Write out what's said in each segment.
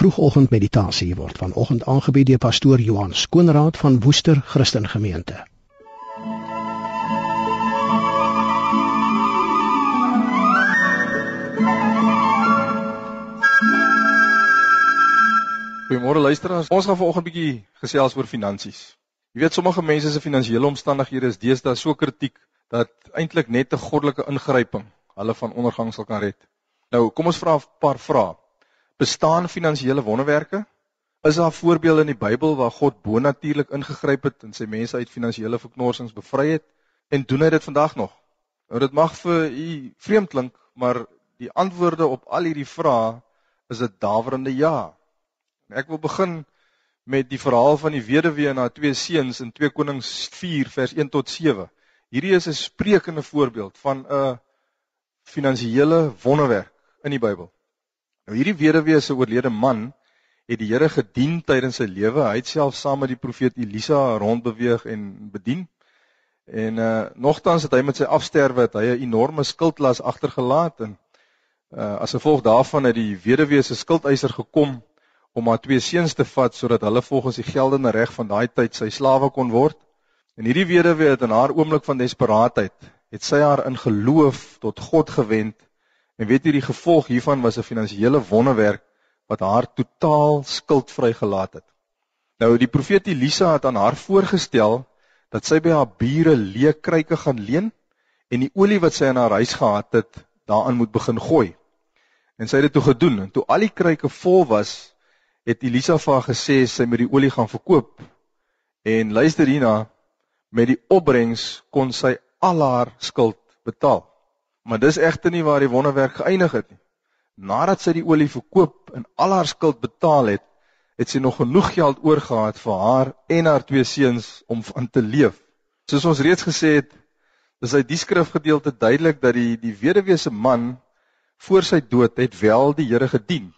Vroegoggend meditasie word vanoggend aangebied deur pastoor Johan Skoonraad van Woester Christen Gemeente. Goeiemôre luisteraars. Ons gaan vanoggend 'n bietjie gesels oor finansies. Jy weet sommige mense se finansiële omstandighede is deesdae so kritiek dat eintlik net 'n goddelike ingryping hulle van ondergang sal kan red. Nou, kom ons vra 'n paar vrae bestaan finansiële wonderwerke? Is daar voorbeelde in die Bybel waar God bonatuurlik ingegryp het en sy mense uit finansiële verknorsings bevry het en doen hy dit vandag nog? Nou dit mag vir u vreemd klink, maar die antwoorde op al hierdie vrae is 'n dawerende ja. En ek wil begin met die verhaal van die weduwee en haar twee seuns in 2 Konings 4 vers 1 tot 7. Hierdie is 'n sprekende voorbeeld van 'n finansiële wonderwerk in die Bybel. Nou hierdie weduwee se oorlede man het die Here gedien tydens sy lewe. Hy het self saam met die profeet Elisa rondbeweeg en bedien. En uh nogtans het hy met sy afsterwe het hy 'n enorme skuldlas agtergelaat en uh as gevolg daarvan het die weduwee se skuldeiser gekom om haar twee seuns te vat sodat hulle volgens die geldende reg van daai tyd sy slawe kon word. En hierdie weduwee het in haar oomblik van desperaatheid het sy haar in geloof tot God gewend En weet jy die gevolg hiervan was 'n finansiële wonderwerk wat haar totaal skuldvry gelaat het. Nou die profeet Elisa het aan haar voorgestel dat sy by haar bure leë kruike gaan leen en die olie wat sy in haar huis gehad het, daarin moet begin gooi. En sy het dit toe gedoen en toe al die kruike vol was, het Elisa vir haar gesê sy moet die olie gaan verkoop. En luister hierna, met die opbrengs kon sy al haar skuld betaal. Maar dis egter nie waar die wonderwerk geëindig het nie. Nadat sy die olie verkoop en al haar skuld betaal het, het sy nog genoeg geld oorgehad vir haar en haar twee seuns om van te leef. Soos ons reeds gesê het, is uit die skrifgedeelte duidelik dat die die weduwee se man voor sy dood het wel die Here gedien.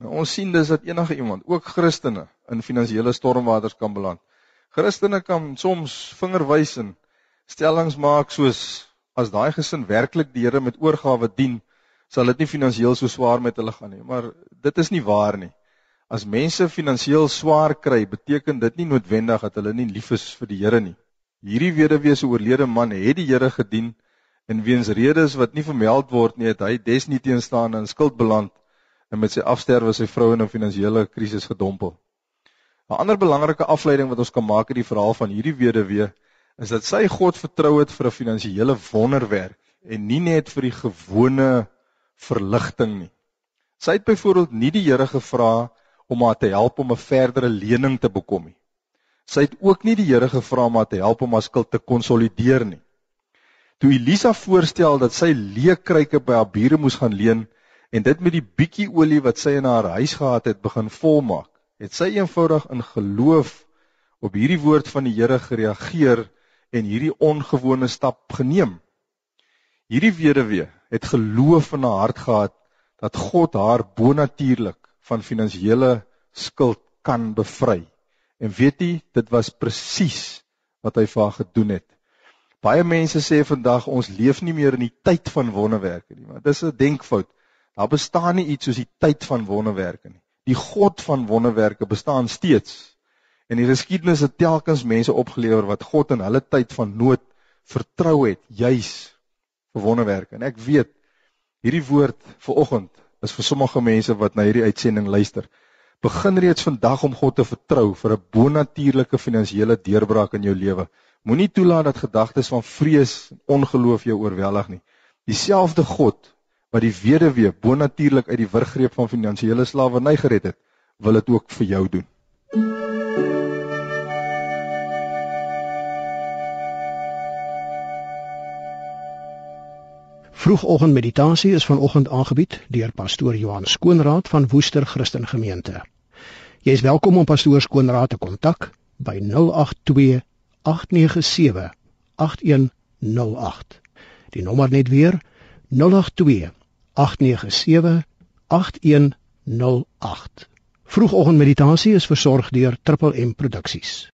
Nou ons sien dus dat enige iemand, ook Christene, in finansiële stormwaters kan beland. Christene kan soms vingerwys en stellings maak soos as daai gesin werklik die Here met oorgawe dien, sal dit nie finansiëel so swaar met hulle gaan nie. Maar dit is nie waar nie. As mense finansiëel swaar kry, beteken dit nie noodwendig dat hulle nie lief is vir die Here nie. Hierdie weduwee se oorlede man het die Here gedien en weens redes wat nie vermeld word nie, het hy desnieteenstaan in skuld beland en met sy afsterwe sy vrou in 'n finansiële krisis gedompel. 'n Ander belangrike afleiding wat ons kan maak uit die verhaal van hierdie weduwee is dat sy God vertrou het vir 'n finansiële wonderwerk en nie net vir die gewone verligting nie. Sy het byvoorbeeld nie die Here gevra om haar te help om 'n verdere lening te bekom nie. Sy het ook nie die Here gevra om haar te help om haar skuld te konsolideer nie. Toe Elisa voorstel dat sy leekryke by haar bure moes gaan leen en dit met die bietjie olie wat sy in haar huis gehad het begin volmaak, het sy eenvoudig in geloof op hierdie woord van die Here gereageer en hierdie ongewone stap geneem. Hierdie weduwee het geloof in haar hart gehad dat God haar bonatuurlik van finansiële skuld kan bevry. En weet jy, dit was presies wat hy vir haar gedoen het. Baie mense sê vandag ons leef nie meer in die tyd van wonderwerke nie, maar dis 'n denkfout. Daar bestaan nie iets soos die tyd van wonderwerke nie. Die God van wonderwerke bestaan steeds. En die geskiedenis het telkens mense opgelewer wat God in hulle tyd van nood vertrou het, juis vir wonderwerke. En ek weet hierdie woord vir oggend is vir sommige mense wat na hierdie uitsending luister. Begin reeds vandag om God te vertrou vir 'n bonatuurlike finansiële deurbraak in jou lewe. Moenie toelaat dat gedagtes van vrees en ongeloof jou oorweldig nie. Dieselfde God wat die weduwee bonatuurlik uit die wurggreep van finansiële slawerny gered het, wil dit ook vir jou doen. Vroegoggend meditasie is vanoggend aangebied deur pastoor Johan Skoonraad van Woester Christen Gemeente. Jy is welkom om pastoor Skoonraad te kontak by 082 897 8108. Die nommer net weer 082 897 8108. Vroegoggend meditasie is versorg deur Triple M Produksies.